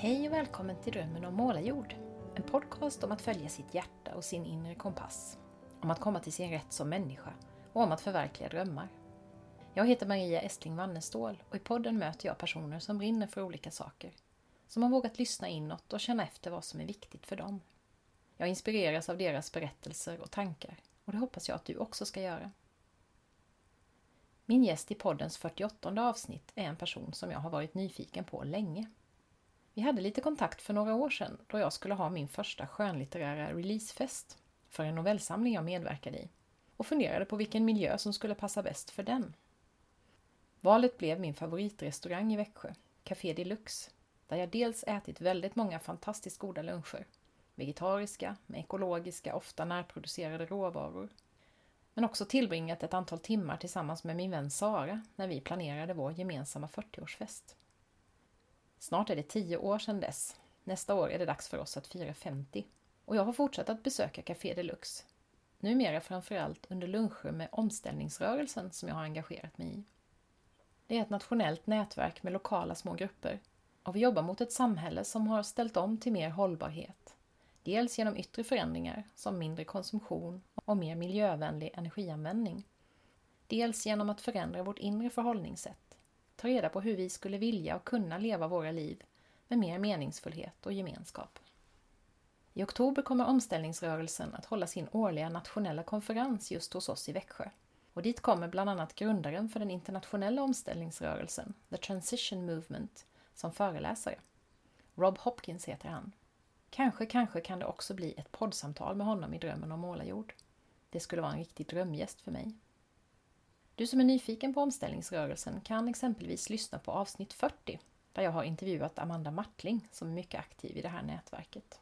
Hej och välkommen till Drömmen om målarjord. En podcast om att följa sitt hjärta och sin inre kompass. Om att komma till sin rätt som människa och om att förverkliga drömmar. Jag heter Maria Estling Wannestål och i podden möter jag personer som brinner för olika saker. Som har vågat lyssna inåt och känna efter vad som är viktigt för dem. Jag inspireras av deras berättelser och tankar och det hoppas jag att du också ska göra. Min gäst i poddens 48 avsnitt är en person som jag har varit nyfiken på länge. Vi hade lite kontakt för några år sedan då jag skulle ha min första skönlitterära releasefest för en novellsamling jag medverkade i och funderade på vilken miljö som skulle passa bäst för den. Valet blev min favoritrestaurang i Växjö, Café Deluxe, där jag dels ätit väldigt många fantastiskt goda luncher, vegetariska med ekologiska, ofta närproducerade råvaror, men också tillbringat ett antal timmar tillsammans med min vän Sara när vi planerade vår gemensamma 40-årsfest. Snart är det tio år sedan dess. Nästa år är det dags för oss att fira 50. Och jag har fortsatt att besöka Café Deluxe. Numera framförallt under luncher med omställningsrörelsen som jag har engagerat mig i. Det är ett nationellt nätverk med lokala små grupper och vi jobbar mot ett samhälle som har ställt om till mer hållbarhet. Dels genom yttre förändringar som mindre konsumtion och mer miljövänlig energianvändning. Dels genom att förändra vårt inre förhållningssätt ta reda på hur vi skulle vilja och kunna leva våra liv med mer meningsfullhet och gemenskap. I oktober kommer omställningsrörelsen att hålla sin årliga nationella konferens just hos oss i Växjö. Och dit kommer bland annat grundaren för den internationella omställningsrörelsen, The Transition Movement, som föreläsare. Rob Hopkins heter han. Kanske, kanske kan det också bli ett poddsamtal med honom i Drömmen om målarjord. Det skulle vara en riktig drömgäst för mig. Du som är nyfiken på omställningsrörelsen kan exempelvis lyssna på avsnitt 40 där jag har intervjuat Amanda Martling som är mycket aktiv i det här nätverket.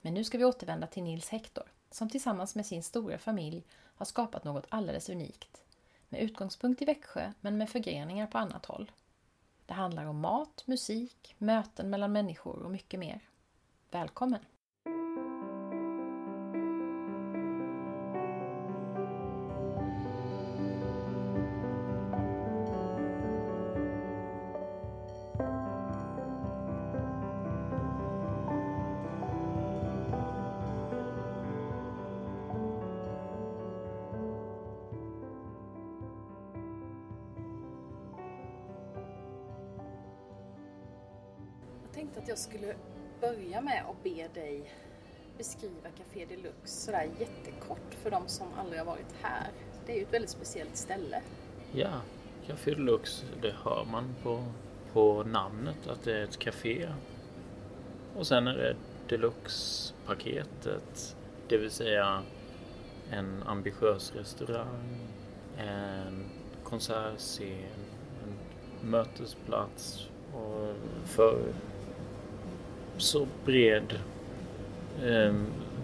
Men nu ska vi återvända till Nils Hector som tillsammans med sin stora familj har skapat något alldeles unikt. Med utgångspunkt i Växjö men med förgreningar på annat håll. Det handlar om mat, musik, möten mellan människor och mycket mer. Välkommen! Skulle börja med att be dig beskriva Café Deluxe sådär jättekort för de som aldrig har varit här. Det är ju ett väldigt speciellt ställe. Ja, Café Deluxe, det hör man på, på namnet att det är ett café. Och sen är det Deluxe-paketet, det vill säga en ambitiös restaurang, en konsertscen, en mötesplats och för så bred, eh,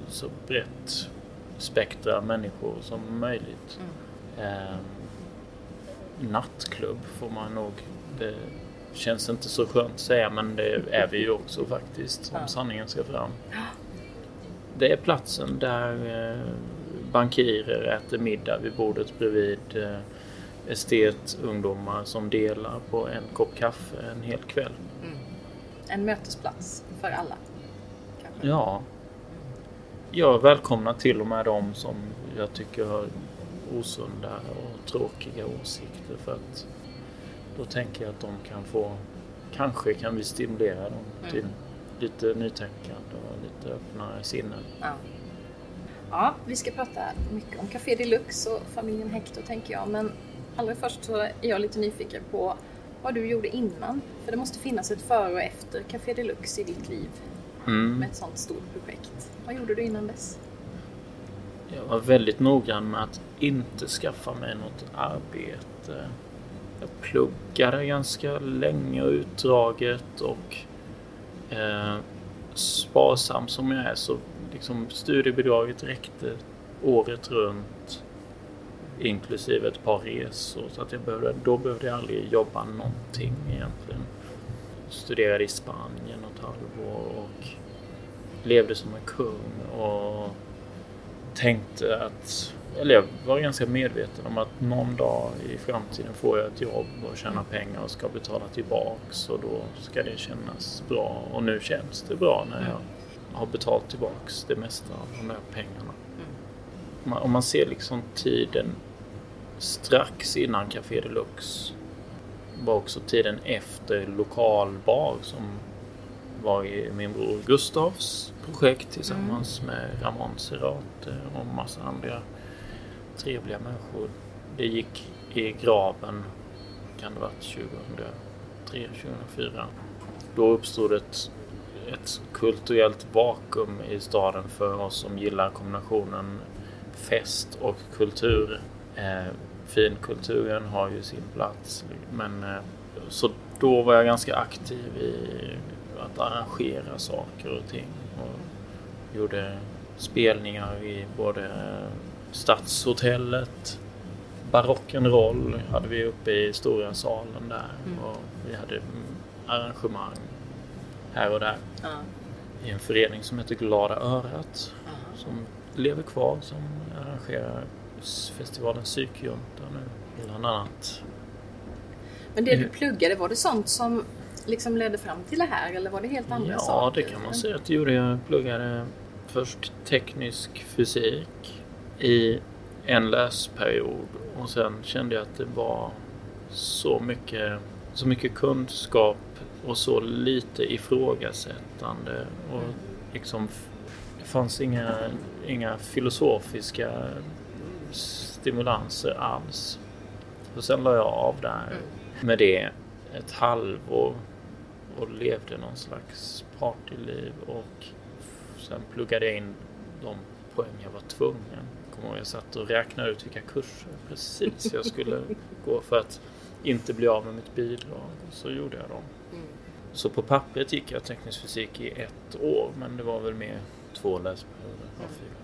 så brett spektra människor som möjligt. Mm. Eh, nattklubb får man nog, det känns inte så skönt att säga men det är vi ju också faktiskt om sanningen ska fram. Det är platsen där eh, bankirer äter middag vid bordet bredvid eh, estetungdomar som delar på en kopp kaffe en hel kväll. Mm. En mötesplats för alla. Kanske. Ja. Jag välkomnar till och med de som jag tycker har osunda och tråkiga åsikter för att då tänker jag att de kan få, kanske kan vi stimulera dem mm. till lite nytänkande och lite öppnare sinnen. Ja. ja, vi ska prata mycket om Café Deluxe och familjen Hector tänker jag men allra först så är jag lite nyfiken på vad du gjorde innan. För det måste finnas ett före och efter Café Deluxe i ditt liv. Mm. Med ett sånt stort projekt. Vad gjorde du innan dess? Jag var väldigt noggrann med att inte skaffa mig något arbete. Jag pluggade ganska länge och utdraget och eh, sparsam som jag är så liksom studiebidraget räckte året runt inklusive ett par resor. Så att jag behövde, då behövde jag aldrig jobba någonting egentligen. Studerade i Spanien ett halvår och levde som en kung och tänkte att eller jag var ganska medveten om att någon dag i framtiden får jag ett jobb och tjäna pengar och ska betala tillbaks och då ska det kännas bra. Och nu känns det bra när jag har betalt tillbaks det mesta av de där pengarna. Mm. Mm. Om man ser liksom tiden strax innan Café Deluxe var också tiden efter lokalbar som var i min bror Gustavs projekt tillsammans mm. med Ramon Serrate och massa andra trevliga människor. Det gick i graven, kan det varit 2003, 2004. Då uppstod ett, ett kulturellt vakuum i staden för oss som gillar kombinationen fest och kultur. Eh, finkulturen har ju sin plats. Men, eh, så då var jag ganska aktiv i att arrangera saker och ting. Och gjorde spelningar i både Stadshotellet, Barock'n'Roll hade vi uppe i stora salen där. Mm. Och vi hade arrangemang här och där. Mm. I en förening som heter Glada Örat. Som lever kvar, som arrangerar festivalen Psykjunta nu bland annat. Men det du pluggade, var det sånt som liksom ledde fram till det här eller var det helt andra ja, saker? Ja, det kan man säga att det gjorde. Jag pluggade först teknisk fysik i en läsperiod och sen kände jag att det var så mycket, så mycket kunskap och så lite ifrågasättande. Och liksom, fanns inga, inga filosofiska stimulanser alls. Och sen la jag av där mm. med det ett halvår och levde någon slags partyliv och sen pluggade jag in de poäng jag var tvungen. Kommer ihåg, jag satt och räknade ut vilka kurser precis jag skulle gå för att inte bli av med mitt bidrag. Och så gjorde jag dem. Mm. Så på pappret gick jag teknisk fysik i ett år men det var väl mer två läsperioder av fyra.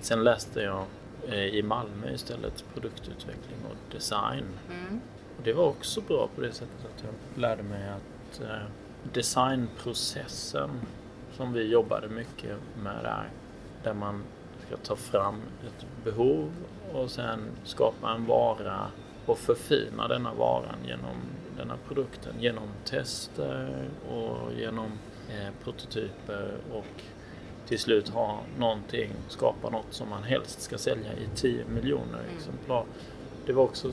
Sen läste jag eh, i Malmö istället produktutveckling och design. Mm. Och det var också bra på det sättet att jag lärde mig att eh, designprocessen som vi jobbade mycket med där, där man ska ta fram ett behov och sen skapa en vara och förfina denna varan genom denna produkten genom tester och genom eh, prototyper och till slut ha någonting, skapa något som man helst ska sälja i 10 miljoner mm. exemplar. Det var också,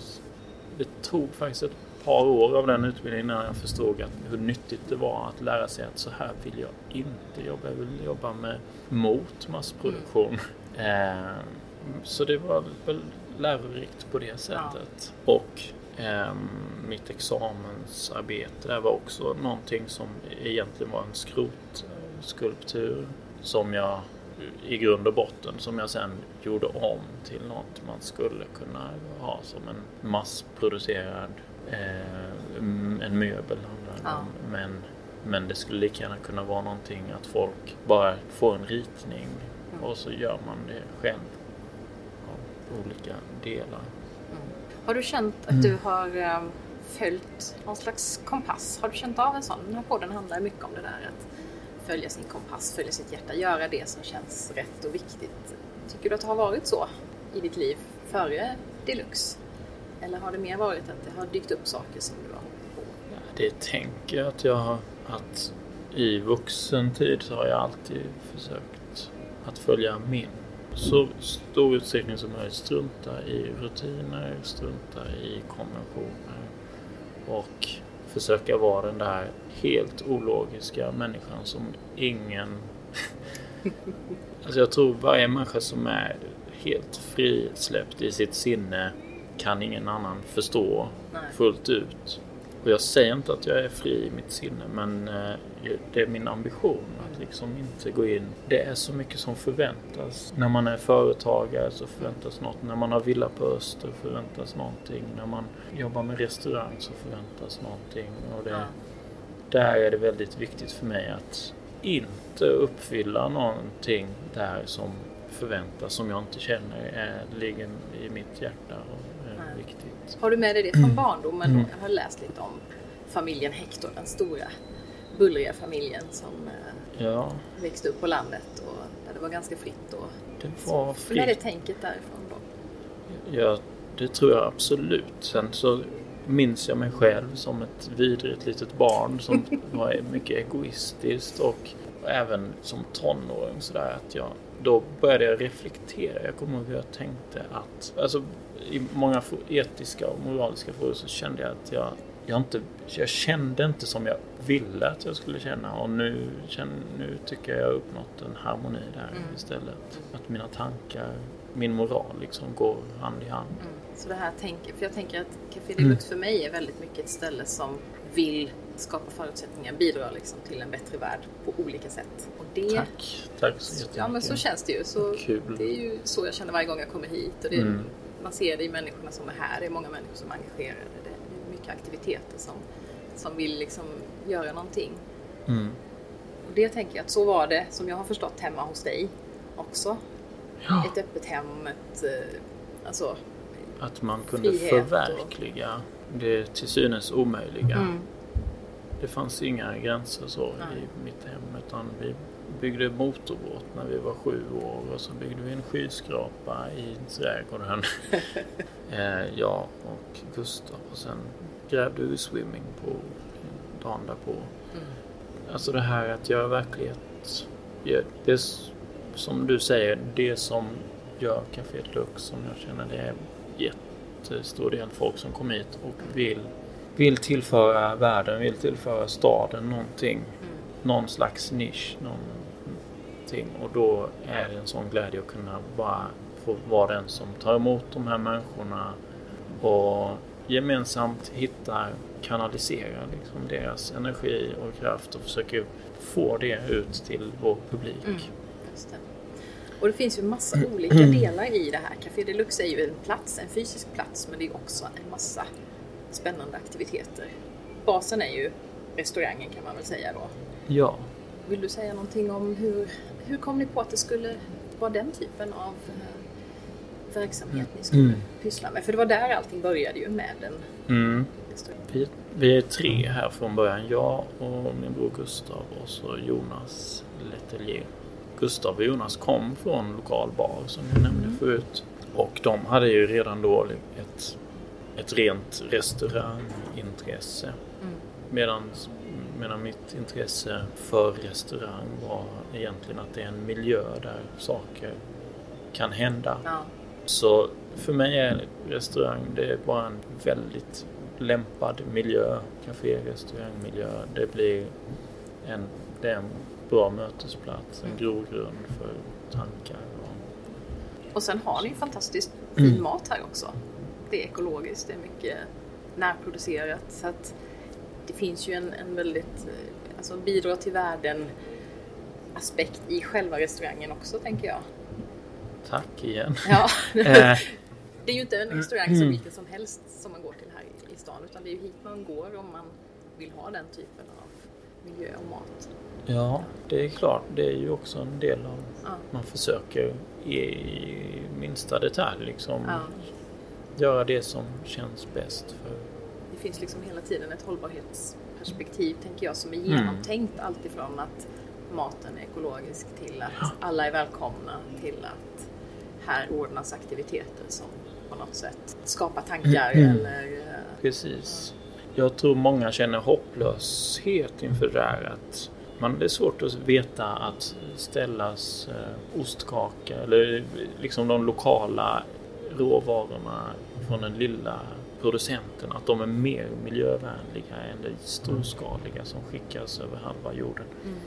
det tog faktiskt ett par år av den utbildningen innan jag förstod att hur nyttigt det var att lära sig att så här vill jag inte jobba. Jag vill jobba med mot massproduktion. Mm. Eh, så det var väl lärorikt på det sättet. Ja. Och eh, mitt examensarbete där var också någonting som egentligen var en skrotskulptur som jag i grund och botten som jag sen gjorde om till något man skulle kunna ha som en massproducerad eh, en möbel ja. Men, men det skulle lika gärna kunna vara någonting att folk bara får en ritning mm. och så gör man det själv av olika delar. Mm. Har du känt att du har um, följt någon slags kompass? Har du känt av en sån? Den här podden handlar mycket om det där att följa sin kompass, följa sitt hjärta, göra det som känns rätt och viktigt. Tycker du att det har varit så i ditt liv före Deluxe? Eller har det mer varit att det har dykt upp saker som du har hoppat på? Det tänker jag att jag har. Att i vuxen tid så har jag alltid försökt att följa min. Så stor utsträckning som möjligt strunta i rutiner, strunta i konventioner och försöka vara den där helt ologiska människan som ingen... alltså jag tror varje människa som är helt frisläppt i sitt sinne kan ingen annan förstå Nej. fullt ut. Och jag säger inte att jag är fri i mitt sinne men eh, det är min ambition att liksom inte gå in. Det är så mycket som förväntas. När man är företagare så förväntas något. När man har villa på Öster förväntas någonting. När man jobbar med restaurang så förväntas någonting. Och det, ja. Där är det väldigt viktigt för mig att inte uppfylla någonting där som förväntas som jag inte känner är, ligger i mitt hjärta och är viktigt. Har du med dig det från barndomen? Mm. Jag har läst lite om familjen Hector, den stora bullriga familjen som eh, ja. växte upp på landet och där det var ganska fritt. Och, det var fritt. Med det tänket därifrån då? Ja, det tror jag absolut. Sen så minns jag mig själv som ett vidrigt litet barn som var mycket egoistiskt och även som tonåring sådär att jag då började jag reflektera. Jag kommer ihåg hur jag tänkte att alltså i många etiska och moraliska frågor så kände jag att jag jag, inte, jag kände inte som jag ville att jag skulle känna och nu, nu tycker jag jag uppnått en harmoni där mm. istället. Att mina tankar, min moral liksom går hand i hand. Mm. Så det här tänker, för jag tänker att Café Deluxe mm. för mig är väldigt mycket ett ställe som vill skapa förutsättningar, bidra liksom till en bättre värld på olika sätt. Och det, tack, tack så jättemycket. Ja men så känns det ju. Så Kul. Det är ju så jag känner varje gång jag kommer hit. Och det, mm. Man ser det i människorna som är här, det är många människor som är engagerade. Det är mycket aktiviteter som, som vill liksom göra någonting. Mm. Och det tänker jag att så var det som jag har förstått hemma hos dig också. Ja. Ett öppet hem, ett, eh, alltså att man kunde förverkliga och... det till synes omöjliga. Mm. Det fanns inga gränser så Nej. i mitt hem utan vi byggde motorbåt när vi var sju år och så byggde vi en skyskrapa i trädgården. eh, jag och Gustav och sen grävde vi swimmingpool dagen därpå. Mm. Alltså det här att göra verklighet. Det som du säger, det som gör Café Lux som jag känner det är jättestor del folk som kommer hit och vill, vill tillföra världen, vill tillföra staden någonting. Mm. Någon slags nisch, någonting. Och då är det en sån glädje att kunna bara få vara den som tar emot de här människorna och gemensamt hittar, kanaliserar liksom deras energi och kraft och försöker få det ut till vår publik. Mm. Och det finns ju massa olika delar i det här. Café Deluxe är ju en plats, en fysisk plats, men det är också en massa spännande aktiviteter. Basen är ju restaurangen kan man väl säga då. Ja. Vill du säga någonting om hur, hur kom ni på att det skulle vara den typen av eh, verksamhet ni skulle mm. pyssla med? För det var där allting började ju med den mm. Vi, vi, är tre här från början. Jag och min bror Gustav och så Jonas Letelier. Gustav och Jonas kom från lokal bar som jag nämnde mm. förut. Och de hade ju redan då ett, ett rent restaurangintresse. Mm. Medan, medan mitt intresse för restaurang var egentligen att det är en miljö där saker kan hända. Ja. Så för mig är restaurang det är bara en väldigt lämpad miljö. Café, restaurangmiljö. Det blir en, det är en bra mötesplats, en grogrund för tankar. Och, och sen har ni fantastiskt fin mm. mat här också. Det är ekologiskt, det är mycket närproducerat. Så att det finns ju en, en väldigt, eh, alltså bidra till världen aspekt i själva restaurangen också tänker jag. Tack igen. Ja. Eh. det är ju inte en restaurang som mm. vilken som helst som man går till här i stan utan det är ju hit man går om man vill ha den typen av miljö och mat. Ja, det är klart. Det är ju också en del av... Ja. Man försöker i minsta detalj liksom ja. göra det som känns bäst. för Det finns liksom hela tiden ett hållbarhetsperspektiv, tänker jag, som är mm. genomtänkt mm. alltifrån att maten är ekologisk till att alla är välkomna till att här ordnas aktiviteter som på något sätt skapar tankar mm. eller... Eh, Precis. Jag tror många känner hopplöshet inför det här att man, det är svårt att veta att Stellas eh, ostkaka eller liksom de lokala råvarorna från den lilla producenten att de är mer miljövänliga än det storskaliga som skickas över halva jorden. Mm.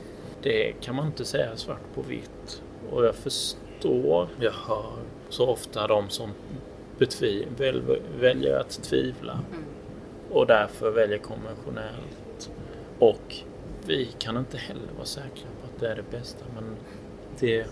Det kan man inte säga svart på vitt. Och jag förstår, jag hör så ofta de som betviv, väl, väljer att tvivla mm. Och därför väljer konventionellt. Och vi kan inte heller vara säkra på att det är det bästa. Men det,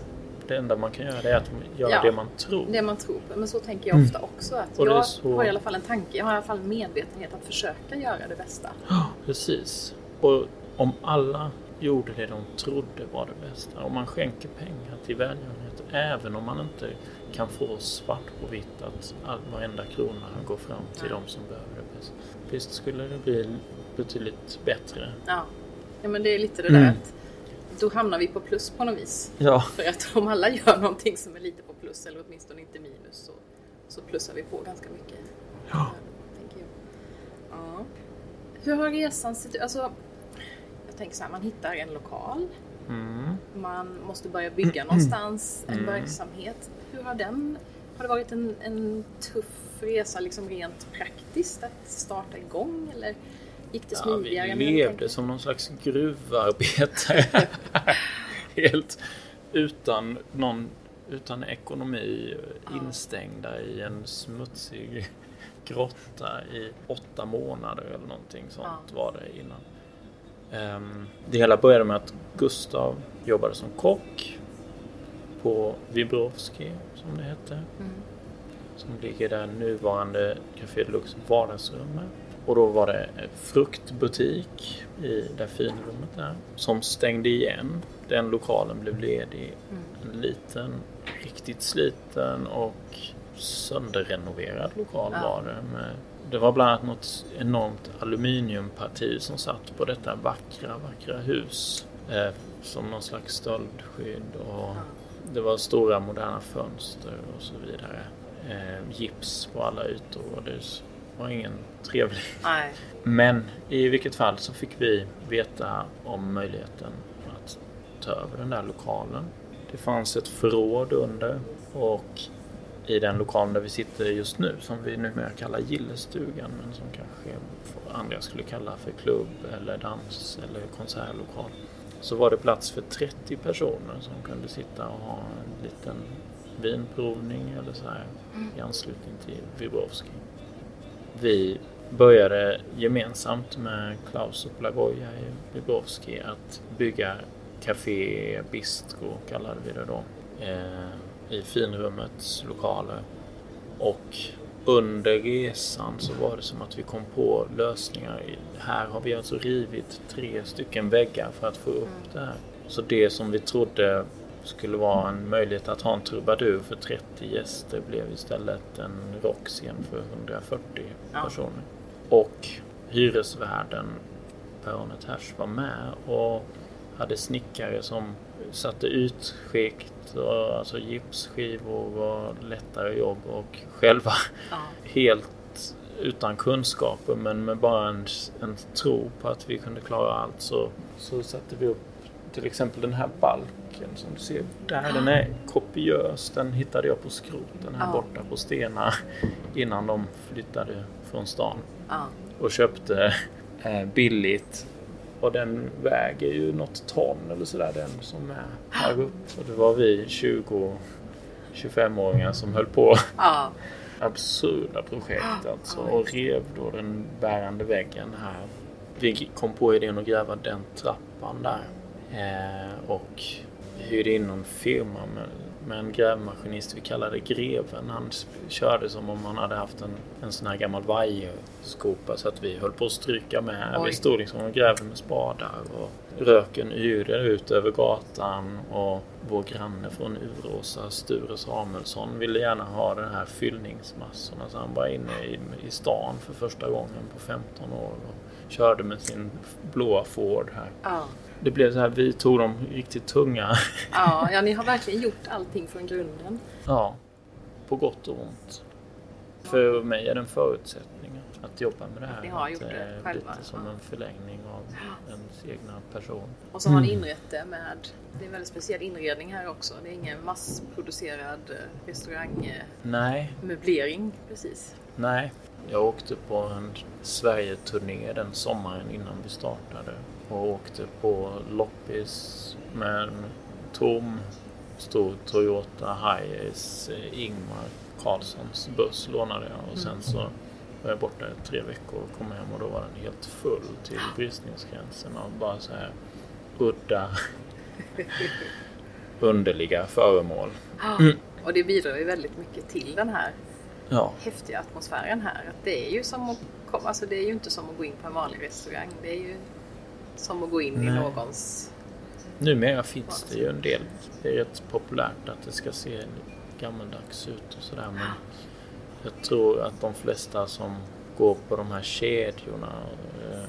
det enda man kan göra är att göra ja, det man tror. Det man tror på. Men så tänker jag ofta mm. också. Att jag så... har i alla fall en tanke, jag har i alla fall en medvetenhet att försöka göra det bästa. Ja, precis. Och om alla gjorde det de trodde var det bästa. Om man skänker pengar till välgörenhet, även om man inte kan få svart på vitt att all, varenda krona går fram till ja. de som behöver det bäst. Visst skulle det bli betydligt bättre. Ja. Ja men det är lite det där mm. att då hamnar vi på plus på något vis. Ja. För att om alla gör någonting som är lite på plus eller åtminstone inte minus så, så plussar vi på ganska mycket. Ja. Tänker jag. Ja. Hur har resan sett ut? Alltså, jag tänker så här, man hittar en lokal. Mm. Man måste börja bygga någonstans en Mm. verksamhet. Hur har den... Har det varit en, en tuff resa liksom rent praktiskt att starta igång eller gick det Ja, vi smidigare? än du levde som någon slags gruvarbetare. Helt utan någon utan ekonomi Ja. instängda i en smutsig grotta i åtta månader eller någonting sånt Ja. var det innan. Ehm, det hela började med att Gustav jobbade som kock på Wibrovski som det hette. Mm. Som ligger där nuvarande Café Deluxe vardagsrum är. Och då var det fruktbutik i det finrummet där. Som stängde igen. Den lokalen blev ledig. Mm. En liten, riktigt sliten och sönderrenoverad lokal Ja. var det. Med, det var bland annat något enormt aluminiumparti som satt på detta vackra, vackra hus. Eh, som någon slags stöldskydd. Och det var stora moderna fönster och så vidare. Eh, gips på alla ytor och det var ingen trevlig. Nej. Men i vilket fall så fick vi veta om möjligheten att ta över den där lokalen. Det fanns ett förråd under och i den lokalen där vi sitter just nu som vi numera kallar gillestugan men som kanske andra skulle kalla för klubb eller dans eller konsertlokal. Så var det plats för 30 personer som kunde sitta och ha en liten vinprovning eller så här i anslutning till Wibrovski. Vi började gemensamt med Klaus och Blagoja i Wibrovski att bygga Café Bistro kallade vi det då. Eh, I finrummets lokaler. Och under resan så var det som att vi kom på lösningar. Här har vi alltså rivit tre stycken väggar för att få upp det här. Så det som vi trodde skulle vara en möjlighet att ha en trubadur för 30 gäster blev istället en rockscen för 140 Ja. personer. Och hyresvärden Per-Arne Ters var med och hade snickare som satte utskikt, och, alltså gipsskivor och lättare jobb och själva Ja. helt utan kunskaper men med bara en, en tro på att vi kunde klara allt så, så satte vi upp till exempel den här balken som du ser där. Den är kopiös. Den hittade jag på skroten här Ja. borta på Stena innan de flyttade från stan Ja. och köpte eh, billigt. Och den väger ju något ton eller sådär den som är här uppe. Och det var vi 20 25-åringar som höll på Ja. absurda projekt alltså och rev då den bärande väggen här. Vi kom på idén att gräva den trappan där eh, och hyrde in någon firma med, med en grävmaskinist vi kallade Greven. Han körde som om han hade haft en, en sån här gammal vajerskopa så att vi höll på att stryka med. Oj. Vi stod liksom och grävde med spadar och röken yrde ut över gatan och vår granne från Uråsa, Sture Samuelsson, ville gärna ha de här fyllningsmassorna så han var inne i, i stan för första gången på 15 år och körde med sin blåa Ford här. Ja. Det blev så här, vi tog de riktigt tunga, Ja. ja, ni har verkligen gjort allting från grunden. ja, på gott och ont. För mig är det en förutsättning att, att jobba med det här. Ni har att gjort det är själva, Lite som ja. en förlängning av ens egna person. Och så har ni Mm. inrett det med, det är en väldigt speciell inredning här också. Det är ingen massproducerad eh, restaurangmöblering Nej, precis. Nej, jag åkte på en Sverige-turné den sommaren innan vi startade och åkte på loppis med en tom stor Toyota Hiace eh, Ingmar Karlssons buss lånade jag och sen så var jag borta i tre veckor och kom hem och då var den helt full till bristningsgränsen av bara så här udda underliga föremål. Mm. Och det bidrar ju väldigt mycket till den här Ja, häftiga atmosfären här. Att det är ju som att komma, alltså det är ju inte som att gå in på en vanlig restaurang. Det är ju som att gå in i Nej. någons... Numera finns det ju en del. Det är rätt populärt att det ska se gammaldags ut och sådär. Men jag tror att de flesta som går på de här kedjorna eh,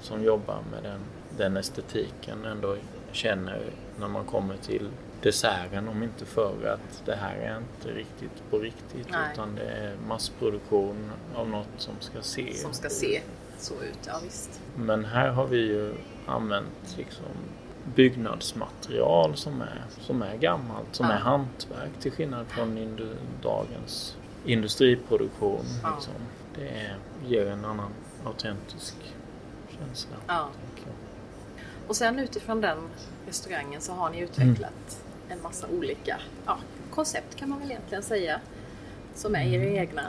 som jobbar med den, den estetiken ändå känner när man kommer till desserten om inte för att det här är inte riktigt på riktigt Nej. utan det är massproduktion av något som ska se. Som ska se så ut, ja visst. Men här har vi ju använt liksom byggnadsmaterial som är, som är gammalt, som Ja. är hantverk till skillnad från indu- dagens industriproduktion. Ja. Liksom. Det är, ger en annan autentisk känsla. Ja. Och sen utifrån den restaurangen så har ni utvecklat en massa olika ja, koncept kan man väl egentligen säga. Som är era egna.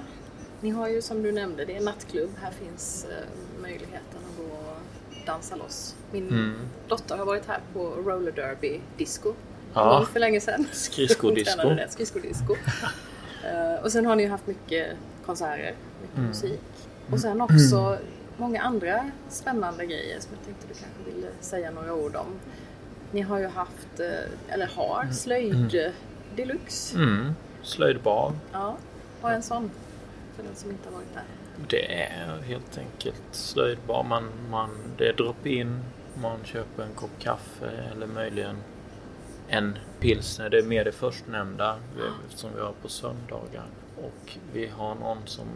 Ni har ju som du nämnde, det är nattklubb. Här finns eh, möjligheten att gå och dansa loss. Min Mm. dotter har varit här på roller derby disco. Ja. För länge sedan. Skridskodisco. Skridskodisco. Eh, och sen har ni ju haft mycket konserter, mycket Mm. musik. Och sen också många andra spännande grejer som jag tänkte du kanske ville säga några ord om. Ni har ju haft, eh, eller har, slöjd deluxe. Mm. Slöjdbar. Ja, är en sån? För den som inte har varit där. Det är helt enkelt slöjdbar. Man, man, det är drop-in. Man köper en kopp kaffe eller möjligen en pilsner. Det är mer det förstnämnda vi- eftersom vi har på söndagar. Och vi har någon som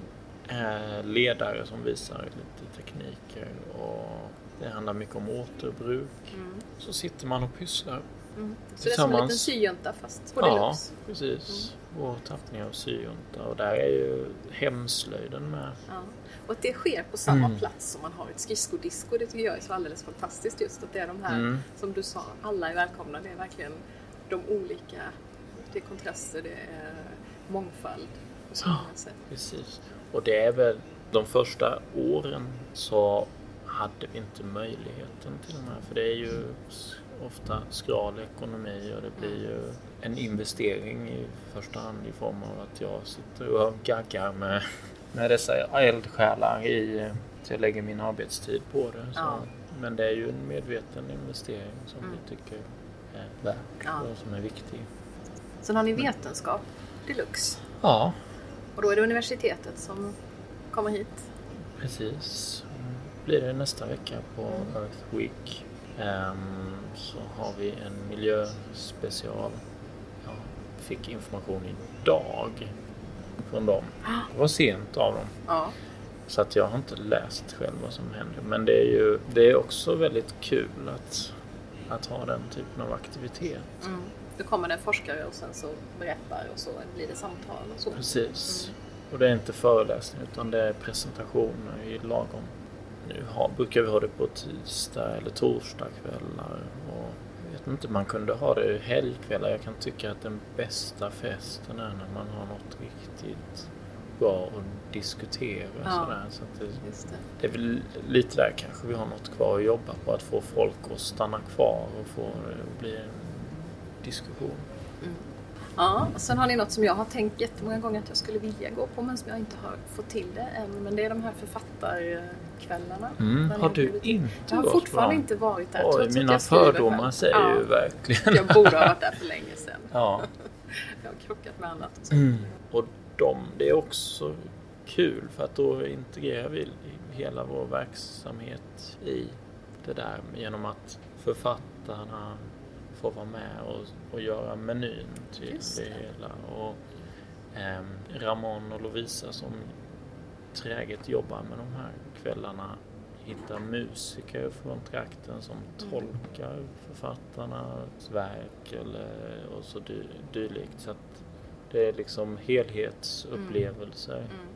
är ledare som visar lite tekniker. Och det handlar mycket om återbruk. Mm. Så sitter man och pysslar. Mm. Så det är som en liten syjunta fast på Ja, deluxe. precis. Vår tappning av syjunta. Och där är ju hemslöjden med. Ja. Och att det sker på samma Mm. plats som man har ett skridskodisco, det tycker jag är så alldeles fantastiskt just att det är de här, Mm. som du sa, alla är välkomna. Det är verkligen de olika, det är kontraster, det är mångfald på så Ja. sätt. Precis. Och det är väl de första åren så hade vi inte möjligheten till de här. För det är ju ofta skral ekonomi och det blir ju en investering i första hand i form av att jag sitter och gaggar med, med dessa eldsjälar i så jag lägger min arbetstid på det. Ja. Men det är ju en medveten investering som Mm. vi tycker är värt Ja. och som är viktig. Sen har ni vetenskap deluxe Ja, och då är det universitetet som kommer hit. Precis. Mm. Blir det nästa vecka på Earth Week. Ehm, så har vi en miljöspecial. Jag fick information idag från dem. Det var sent av dem. Ja, Så att jag har inte läst själv vad som händer. Men det är ju det är också väldigt kul att, att ha den typen av aktivitet. mm. Då kommer det en forskare och sen så berättar och så blir det samtal och så. Precis. Och det är inte föreläsning utan det är presentationer i lagom. Nu har, brukar vi ha det på tisdag eller torsdag kvällar. Och jag vet inte, man kunde ha det helgkvällar. Jag kan tycka att den bästa festen är när man har något riktigt bra att diskutera. Ja. Sådär. Så att det, det. det är väl lite där kanske vi har något kvar att jobba på. Att få folk att stanna kvar och få det bli en diskussion. Ja, sen har ni något som jag har tänkt jättemånga gånger att jag skulle vilja gå på men som jag inte har fått till det än. Men det är de här författarkvällarna. Mm. Har du inte Jag har fortfarande inte varit där. Oj, mina fördomar säger ja, ju verkligen. Jag borde ha varit där för länge sedan. Ja. Jag har krockat med annat. Och så. Mm. Och de, det är också kul för att då integrerar vi hela vår verksamhet i det där genom att författarna får vara med och, och göra menyn till Just det. det. hela. Och, ehm, Ramon och Lovisa som träget jobbar med de här kvällarna hittar musiker från trakten som Mm. tolkar författarnas verk eller och så dy, dylikt. Så att det är liksom helhetsupplevelser. Mm.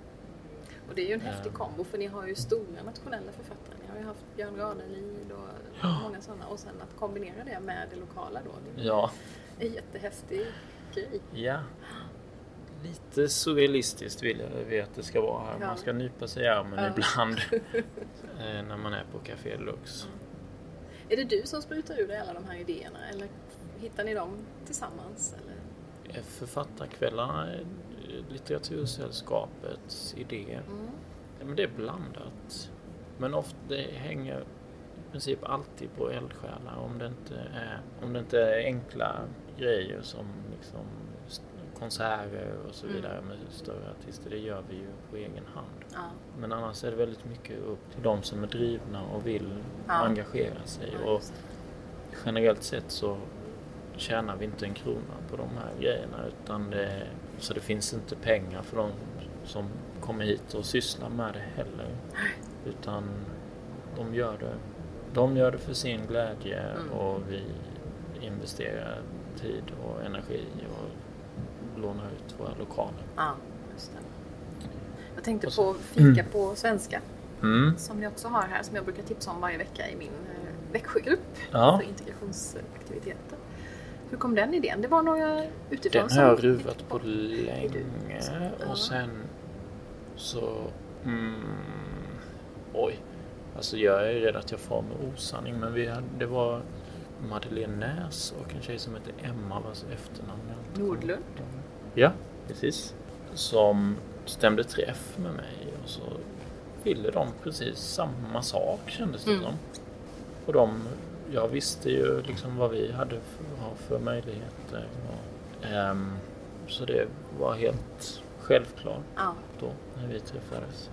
Och det är ju en häftig Ja. kombo för ni har ju stora nationella författare. Ni har ju haft Björn Ranelid och Ja. många sådana. Och sen att kombinera det med det lokala då. Det Ja, är en jättehäftig grej. ja. Lite surrealistiskt vill jag vi att det ska vara här. Ja. Man ska nypa sig i armen Ja. ibland eh, när man är på Café Lux. Är det du som sprutar ur dig alla de här idéerna eller hittar ni dem tillsammans? Eller? Eh, Författarkvällarna är Litteratursällskapets idé. Mm. Ja, men det är blandat. Men ofta, det hänger i princip alltid på eldsjälar om det inte är, om det inte är enkla grejer som liksom konserter och så Mm. vidare med större artister. Det gör vi ju på egen hand. Ja. Men annars är det väldigt mycket upp till de som är drivna och vill Ja. engagera sig. Ja, och generellt sett så tjänar vi inte en krona på de här grejerna utan det, så det finns inte pengar för de som kommer hit och sysslar med det heller. Utan de gör det, de gör det för sin glädje Mm. och vi investerar tid och energi och lånar ut våra lokaler. Ja, just det. Jag tänkte på fika på svenska Mm. som ni också har här som jag brukar tipsa om varje vecka i min eh, Växjögrupp Ja, för integrationsaktiviteter. Hur kom den idén? Det var några utifrån den som har jag ruvat på länge och sen så... Mm, oj. Alltså jag är rädd att jag far med osanning men vi hade, det var Madeleine Näs och en tjej som heter Emma vars efternamn jag inte kommer Nordlund. ihåg. Ja, precis. Som stämde träff med mig och så ville de precis samma sak kändes det Mm. som. Och de, jag visste ju liksom vad vi hade för, för möjligheter. Och, ehm, så det var helt självklart Ja. då när vi träffades.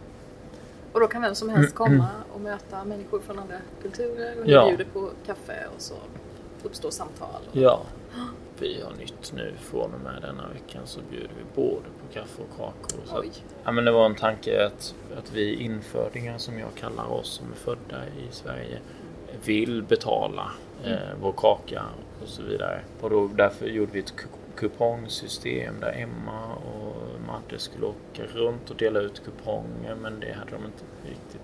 Och då kan vem som helst komma och möta människor från andra kulturer och ni Ja. bjuder på kaffe och så uppstår samtal. Och... Ja, vi har nytt nu från och med denna veckan så bjuder vi både på kaffe och kakor. Så att, ja, men det var en tanke att, att vi infödingar som jag kallar oss som är födda i Sverige vill betala eh, vår kaka och så vidare. Och då, därför gjorde vi ett ku- kupongsystem där Emma och Madde skulle åka runt och dela ut kuponger men det hade de inte riktigt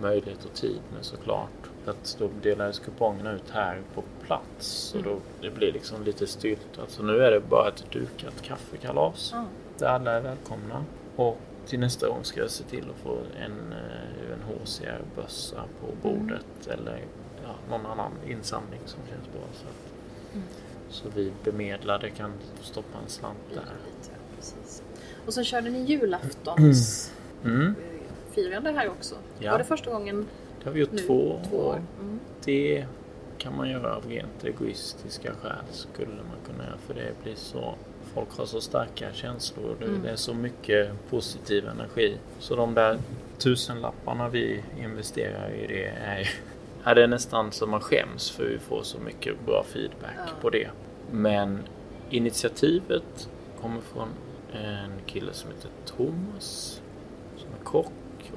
möjlighet och tid med såklart. Så att då delades kupongerna ut här på plats och då det blir liksom lite styrt. Alltså nu är det bara ett dukat kaffekalas Ja. där alla är välkomna. Och till nästa gång ska jag se till att få en eh, UNHCR-bössa på bordet eller ja, någon annan insamling som känns bra. Så, att, Mm. så vi bemedlade kan stoppa en slant där. Lite, precis. Och sen körde ni julaftons Mm, eh, firande här också. Ja. Var det första gången det har vi gjort nu? två, två år? år. Mm. Det kan man göra av rent egoistiska skäl skulle man kunna göra för det blir så Folk har så starka känslor och det, Mm. det är så mycket positiv energi. Så de där tusenlapparna vi investerar i det är är det nästan som man skäms för vi får så mycket bra feedback Ja. på det. Men initiativet kommer från en kille som heter Thomas som är kock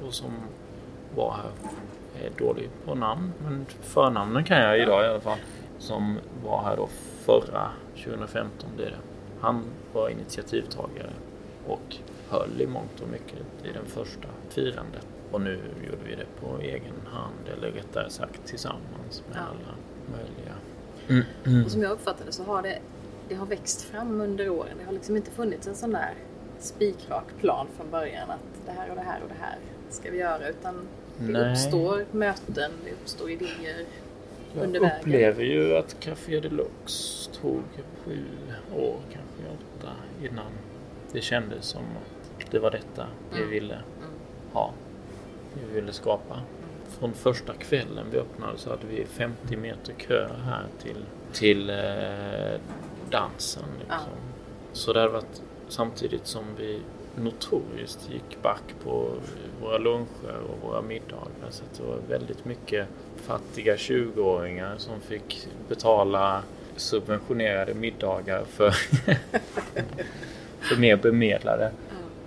och som var här är dålig på namn, men förnamnen kan jag idag i alla fall. Som var här då förra 2015 blir det. Han var initiativtagare och höll i mångt och mycket i den första firandet. Och nu gjorde vi det på egen hand, eller rättare sagt tillsammans med Ja. alla möjliga. Och som jag uppfattade det så har det, det har växt fram under åren. Det har liksom inte funnits en sån där spikrak plan från början att det här och det här och det här ska vi göra. Utan det Nej. uppstår möten, det uppstår idéer. Jag under vägen. upplever ju att Café Deluxe tog sju år, kanske åtta innan det kändes som att det var detta vi Mm. ville Mm. ha. Vi ville skapa. Från första kvällen vi öppnade så hade vi 50 meter kö här till, till eh, dansen. Liksom. Så det hade varit samtidigt som vi notoriskt gick back på våra luncher och våra middagar. Så det var väldigt mycket fattiga 20-åringar som fick betala subventionerade middagar för, för mer bemedlade.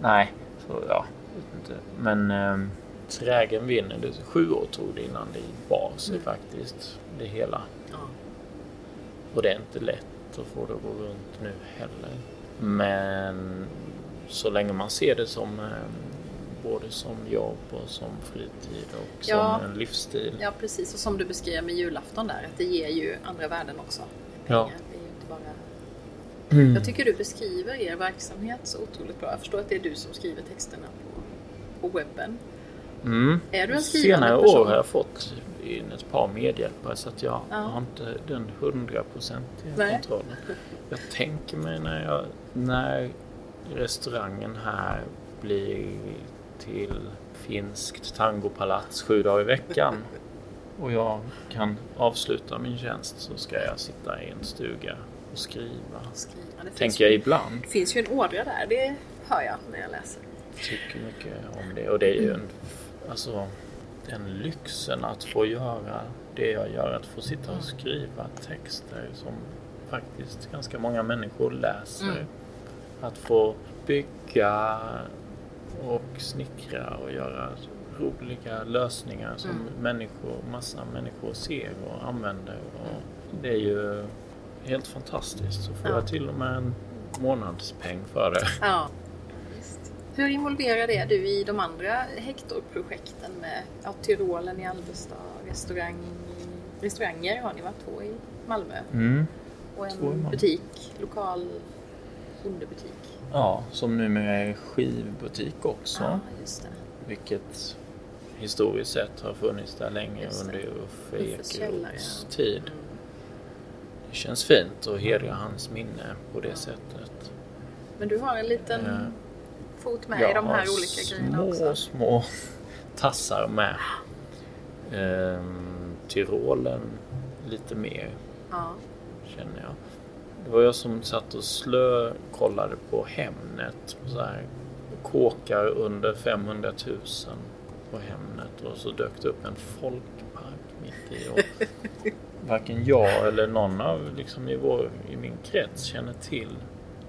Nej, så ja, vet inte. Men eh, trägen vinner. Det sju år tog det innan det bar sig Mm. faktiskt, det hela. Ja. Och det är inte lätt att få det att gå runt nu heller. Men så länge man ser det som eh, både som jobb och som fritid och Ja. som en livsstil. ja, precis. Och som du beskrev med julafton där, att det ger ju andra värden också. Ja. Pengar. Det är ju inte bara... Mm. Jag tycker du beskriver er verksamhet så otroligt bra. Jag förstår att det är du som skriver texterna på, på webben. Mm. Är du en skrivande Senare person? år har jag fått in ett par medhjälpare så att jag Ja. har inte den hundraprocentiga kontrollen. Jag tänker mig när, jag, när restaurangen här blir till finskt tangopalats sju dagar i veckan och jag kan avsluta min tjänst så ska jag sitta i en stuga och skriva. Skriva. Tänker jag ju- ibland. Det finns ju en ådra där, det hör jag när jag läser. tycker mycket om det. Och det är ju en, alltså, den lyxen att få göra det jag gör. Att få sitta och skriva texter som faktiskt ganska många människor läser. Mm. Att få bygga och snickra och göra roliga lösningar som Mm. människor, massa människor ser och använder. Och det är ju helt fantastiskt. Så får Ja. jag till och med en månadspeng för det. Ja, visst. Hur involverad är du i de andra Hector-projekten med ja, Tyrolen i Alvesta, restaurang, restauranger har ni va? Två i Malmö Mm. och en Malmö. butik, lokal bondebutik. Ja, som numera är skivbutik också. Ja, just det. Vilket historiskt sett har funnits där länge under Uffe Ekeroths ja. tid. Mm. Det känns fint att hedra hans minne på det sättet. Men du har en liten Eh, fot med i de här olika grejerna små, också. små tassar med. Ehm, Tyrolen lite mer Ja, känner jag. Det var jag som satt och slökollade på Hemnet. Så här, kåkar under 500 000 på Hemnet och så dök det upp en folkpark mitt i. Och varken jag eller någon av liksom i, vår, i min krets känner till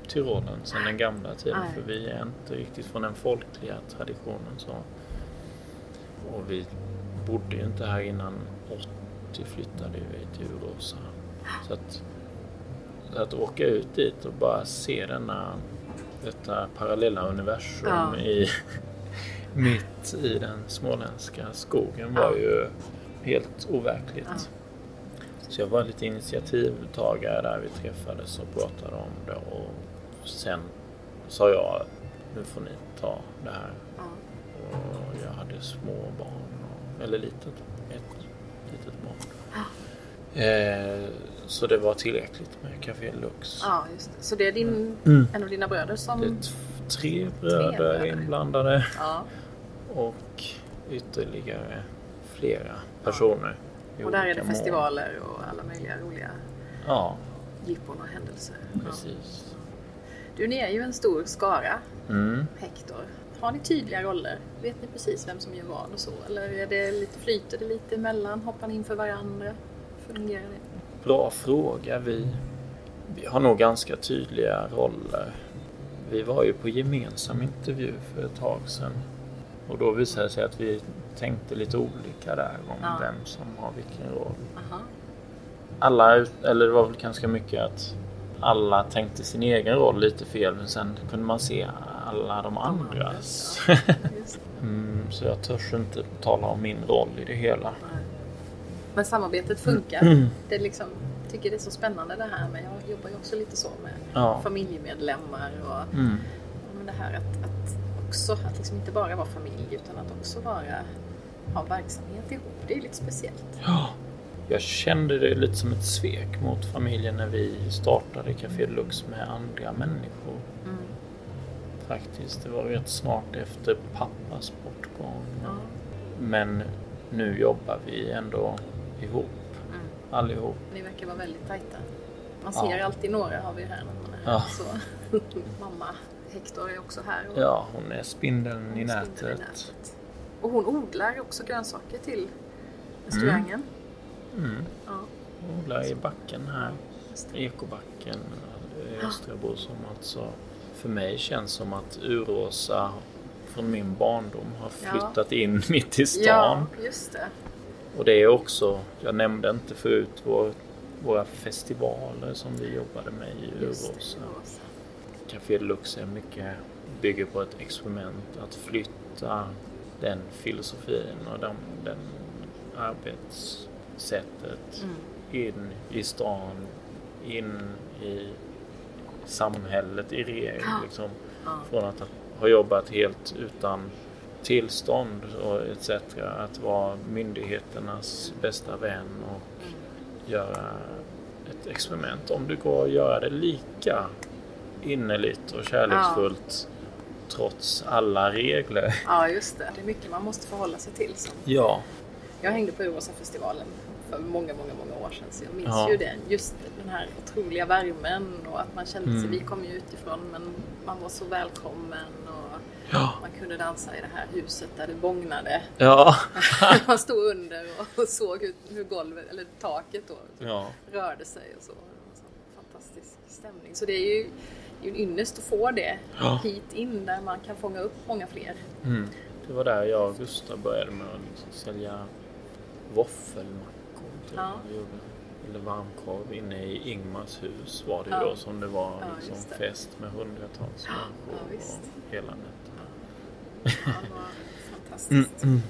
Tyrolen sedan den gamla tiden. Nej. För vi är inte riktigt från den folkliga traditionen. Så. Och vi bodde ju inte här innan 80 flyttade vi till Uråsa. Så att, att åka ut dit och bara se denna, detta parallella universum Ja. i, mitt i den småländska skogen var Ja. ju helt overkligt. Ja. Så jag var lite initiativtagare där vi träffades och pratade om det och sen sa jag nu får ni ta det här. ja. Och jag hade små barn, och, eller litet, ett litet barn. Eh, så det var tillräckligt med Café Lux. ja, just det. Så det är din, Mm. en av dina bröder som... Det är t- tre bröder bröder. inblandade Ja, och ytterligare flera personer. i och där är det mål. festivaler och alla möjliga roliga Ja, jippon och händelser. Ja. precis. Du, ni är ju en stor skara, Mm. Hector. Har ni tydliga roller? Vet ni precis vem som gör vad och så? Eller är det lite, flyter det lite emellan? Hoppar ni in för varandra? Fungerar det? Bra fråga. Vi, vi har nog ganska tydliga roller. Vi var ju på gemensam intervju för ett tag sedan. Och då visade det sig att vi tänkte lite olika där om Ja. vem som har vilken roll. Aha. Alla, eller det var väl ganska mycket att alla tänkte sin egen roll lite fel men sen kunde man se alla de andras. Mm, så jag törs inte tala om min roll i det hela. Nej. Men samarbetet funkar. Mm. Det är liksom, jag tycker det är så spännande det här med, jag jobbar ju också lite så med Ja. familjemedlemmar och Mm. men det här att, att också, att liksom inte bara vara familj utan att också vara, ha verksamhet ihop. Det är lite speciellt. Ja, jag kände det lite som ett svek mot familjen när vi startade Café Lux med andra människor. Mm. Faktiskt, det var rätt snart efter pappas bortgång. Ja. Men nu jobbar vi ändå ihop, Mm. allihop. Ni verkar vara väldigt tajta. Man Ja. ser alltid några har vi här när man är. Ja. Så. Mamma Hector är också här. Och Ja, hon är spindeln i spindeln nätet. Och hon odlar också grönsaker till restaurangen. Mm. Ja, Hon odlar i backen här. Ekobacken i Östrabo som alltså för mig känns som att Uråsa från min barndom har Ja. flyttat in mitt i stan. Ja, just det. Och det är också, jag nämnde inte förut vår, våra festivaler som vi jobbade med i Uråsa. Café Lux är mycket, bygger på ett experiment att flytta den filosofin och den, den arbetssättet Mm. in i stan, in i samhället i regel. Liksom, från att ha jobbat helt utan tillstånd och etc. Att vara myndigheternas bästa vän och Mm. göra ett experiment. Om det går att göra det lika innerligt och kärleksfullt trots alla regler. ja, just det. Det är mycket man måste förhålla sig till. Så. Ja, Jag hängde på Uråsafestivalen för många, många, många år sedan så jag minns Ja. ju den. Just den här otroliga värmen och att man kände sig, Mm. vi kom ju utifrån men man var så välkommen ja, man kunde dansa i det här huset där det bågnade. ja. man stod under och såg hur, hur golvet, eller taket då, ja. rörde sig och så. Det var så stämning. Så det är ju, det är ju en ynnest att få det Ja. hit in där man kan fånga upp många fler. Mm. Det var där jag och Gustav började med att liksom sälja våffelmackor. Ja. Eller varmkorv inne i Ingmars hus var det ju Ja. då som det var Ja, liksom fest med hundratals Ja, människor visst. och hela nätet. Fantastiskt. Mm.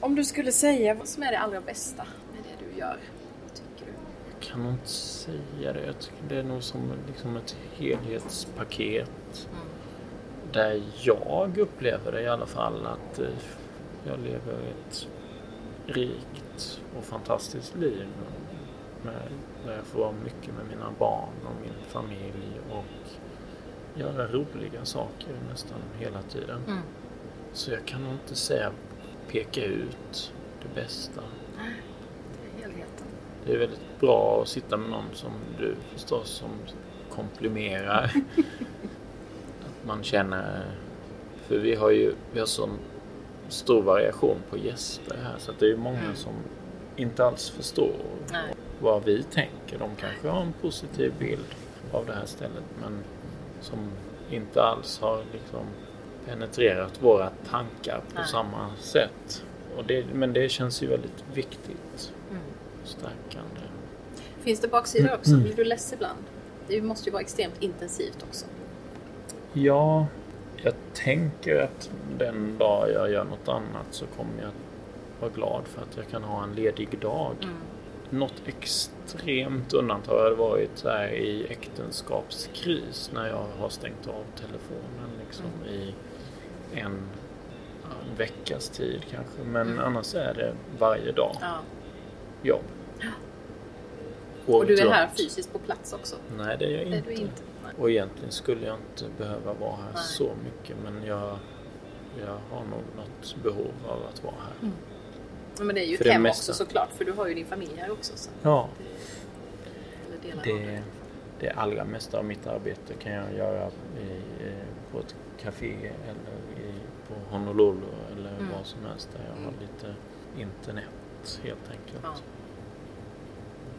Om du skulle säga vad som är det allra bästa med det du gör, vad tycker du? Jag kan nog inte säga det. Jag tycker det är nog som liksom ett helhetspaket. Mm. Där jag upplever det i alla fall att eh, jag lever ett rikt och fantastiskt liv. Med, där jag får vara mycket med mina barn och min familj och göra roliga saker nästan hela tiden. Mm. Så jag kan nog inte säga peka ut det bästa. Det är helheten. Det är väldigt bra att sitta med någon som du förstås som komplimerar. att man känner... För vi har ju vi har sån stor variation på gäster här så att det är ju många Mm. som inte alls förstår Nej. vad vi tänker. De kanske har en positiv bild av det här stället men som inte alls har liksom penetrerat våra tankar på Nej. samma sätt. Och det, men det känns ju väldigt viktigt Mm. stärkande. Finns det baksidor också? Mm. Blir du less ibland? Det måste ju vara extremt intensivt också. Ja, jag tänker att den dag jag gör något annat så kommer jag vara glad för att jag kan ha en ledig dag. Mm. Något extremt undantag har varit så här i äktenskapskris när jag har stängt av telefonen liksom i en, veckas tid kanske. Men Mm. annars är det varje dag Ja. jobb. Och Året du är här fysiskt på plats också? Nej, det är jag Det är inte. inte? Och egentligen skulle jag inte behöva vara här Nej. så mycket men jag, jag har nog något behov av att vara här. Mm. Men det är ju För ett hem mesta. också såklart, för du har ju din familj här också. Så Ja, det, det, det allra mesta av mitt arbete kan jag göra i, eh, på ett café eller på Honolulu eller Mm. vad som helst där jag har lite internet helt enkelt. Ja.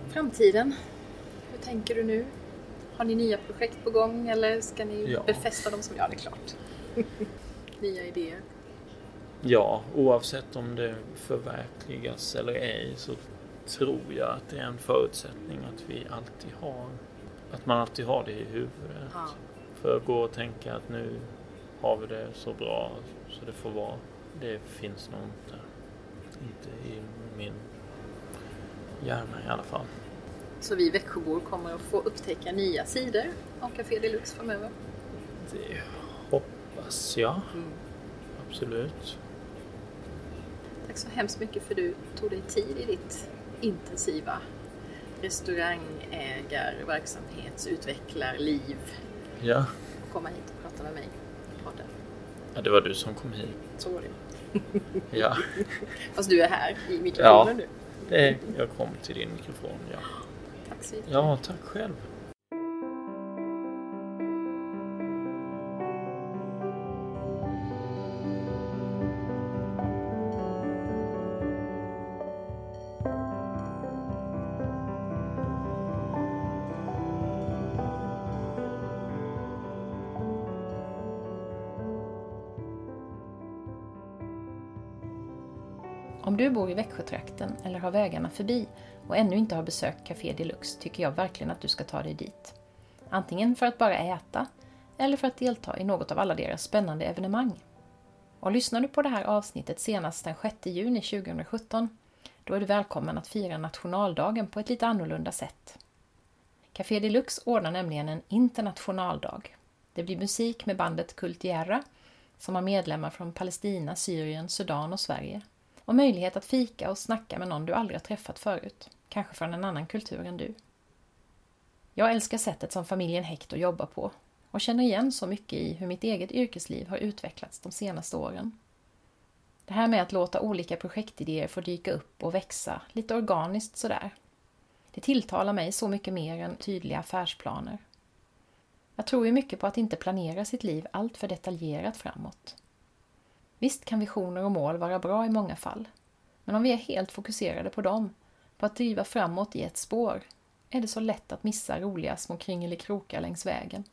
Framtiden, hur tänker du nu? Har ni nya projekt på gång eller ska ni Ja. befästa dem som... Ja, det är klart. nya idéer. Ja, oavsett om det förverkligas eller ej så tror jag att det är en förutsättning att vi alltid har att man alltid har det i huvudet. Ja. För att gå och tänka att nu har vi det så bra så det får vara. Det finns nog inte. Inte i min hjärna i alla fall. Så vi Växjöbor kommer att få upptäcka nya sidor av Café Deluxe framöver. Det hoppas jag. Mm. Absolut. Tack så hemskt mycket för du tog dig tid i ditt intensiva restaurangägar, verksamhetsutvecklarliv Ja. och komma hit och prata med mig i podden. Ja, det var du som kom hit. Så var det. Ja, Fast du är här i mikrofonen Ja. nu. det, jag kom till din mikrofon. Ja, Tack så mycket. ja tack själv. Bor i Växjötrakten eller har vägarna förbi och ännu inte har besökt Café Deluxe tycker jag verkligen att du ska ta dig dit. Antingen för att bara äta eller för att delta i något av alla deras spännande evenemang. Och lyssnar du på det här avsnittet senast den 6 juni 2017 då är du välkommen att fira nationaldagen på ett lite annorlunda sätt. Café Deluxe ordnar nämligen en internationaldag. Det blir musik med bandet Kultiera, som har medlemmar från Palestina, Syrien, Sudan och Sverige och möjlighet att fika och snacka med någon du aldrig har träffat förut, kanske från en annan kultur än du. Jag älskar sättet som familjen Hector jobbar på och känner igen så mycket i hur mitt eget yrkesliv har utvecklats de senaste åren. Det här med att låta olika projektidéer få dyka upp och växa lite organiskt sådär. Det tilltalar mig så mycket mer än tydliga affärsplaner. Jag tror ju mycket på att inte planera sitt liv allt för detaljerat framåt. Visst kan visioner och mål vara bra i många fall. Men om vi är helt fokuserade på dem, på att driva framåt i ett spår, är det så lätt att missa roliga små kringelikrokar längs vägen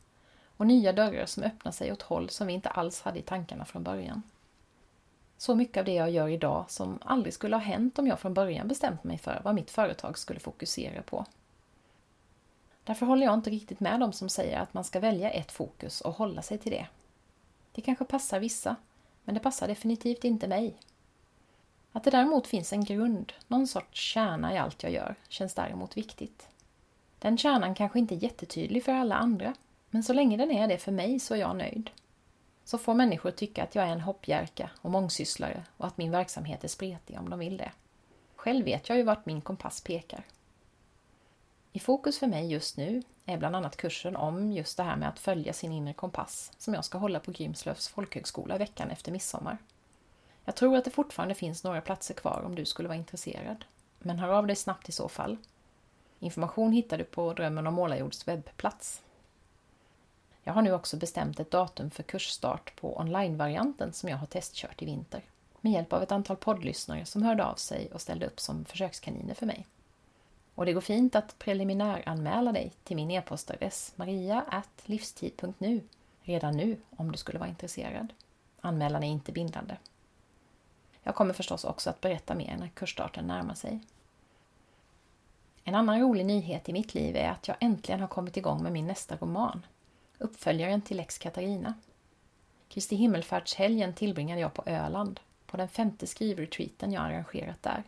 och nya dörrar som öppnar sig åt håll som vi inte alls hade i tankarna från början. Så mycket av det jag gör idag som aldrig skulle ha hänt om jag från början bestämt mig för vad mitt företag skulle fokusera på. Därför håller jag inte riktigt med dem som säger att man ska välja ett fokus och hålla sig till det. Det kanske passar vissa, men det passar definitivt inte mig. Att det däremot finns en grund, någon sorts kärna i allt jag gör, känns däremot viktigt. Den kärnan kanske inte är jättetydlig för alla andra, men så länge den är det för mig så är jag nöjd. Så får människor tycka att jag är en hoppjerka och mångsysslare och att min verksamhet är spretig om de vill det. Själv vet jag ju vart min kompass pekar. I fokus för mig just nu är bland annat kursen om just det här med att följa sin inre kompass som jag ska hålla på Grimslövs folkhögskola veckan efter midsommar. Jag tror att det fortfarande finns några platser kvar om du skulle vara intresserad. Men hör av dig snabbt i så fall. Information hittar du på Drömmen om Målarjords webbplats. Jag har nu också bestämt ett datum för kursstart på onlinevarianten som jag har testkört i vinter. Med hjälp av ett antal poddlyssnare som hörde av sig och ställde upp som försökskaniner för mig. Och det går fint att preliminäranmäla dig till min e-postadress maria.livstid.nu redan nu om du skulle vara intresserad. Anmälan är inte bindande. Jag kommer förstås också att berätta mer när kursstarten närmar sig. En annan rolig nyhet i mitt liv är att jag äntligen har kommit igång med min nästa roman, uppföljaren till Lex Katarina. Kristi himmelfärdshelgen tillbringade jag på Öland, på den femte skrivretreaten jag arrangerat där.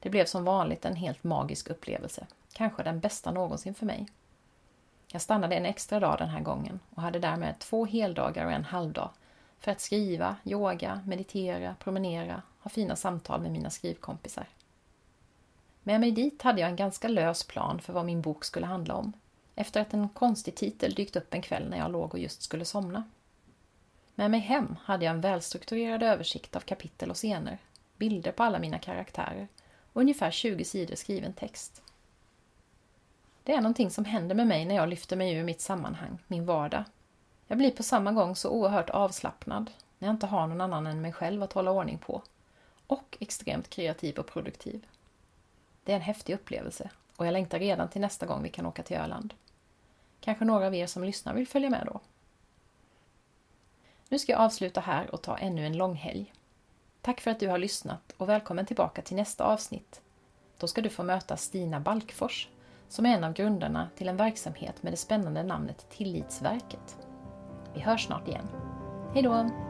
Det blev som vanligt en helt magisk upplevelse, kanske den bästa någonsin för mig. Jag stannade en extra dag den här gången och hade därmed två heldagar och en halvdag för att skriva, yoga, meditera, promenera, ha fina samtal med mina skrivkompisar. Med mig dit hade jag en ganska lös plan för vad min bok skulle handla om efter att en konstig titel dykt upp en kväll när jag låg och just skulle somna. Med mig hem hade jag en välstrukturerad översikt av kapitel och scener, bilder på alla mina karaktärer och ungefär 20 sidor skriven text. Det är någonting som händer med mig när jag lyfter mig ur mitt sammanhang, min vardag. Jag blir på samma gång så oerhört avslappnad när jag inte har någon annan än mig själv att hålla ordning på och extremt kreativ och produktiv. Det är en häftig upplevelse och jag längtar redan till nästa gång vi kan åka till Öland. Kanske några av er som lyssnar vill följa med då. Nu ska jag avsluta här och ta ännu en långhelg. Tack för att du har lyssnat och välkommen tillbaka till nästa avsnitt. Då ska du få möta Stina Balkfors som är en av grundarna till en verksamhet med det spännande namnet Tillitsverket. Vi hörs snart igen. Hejdå!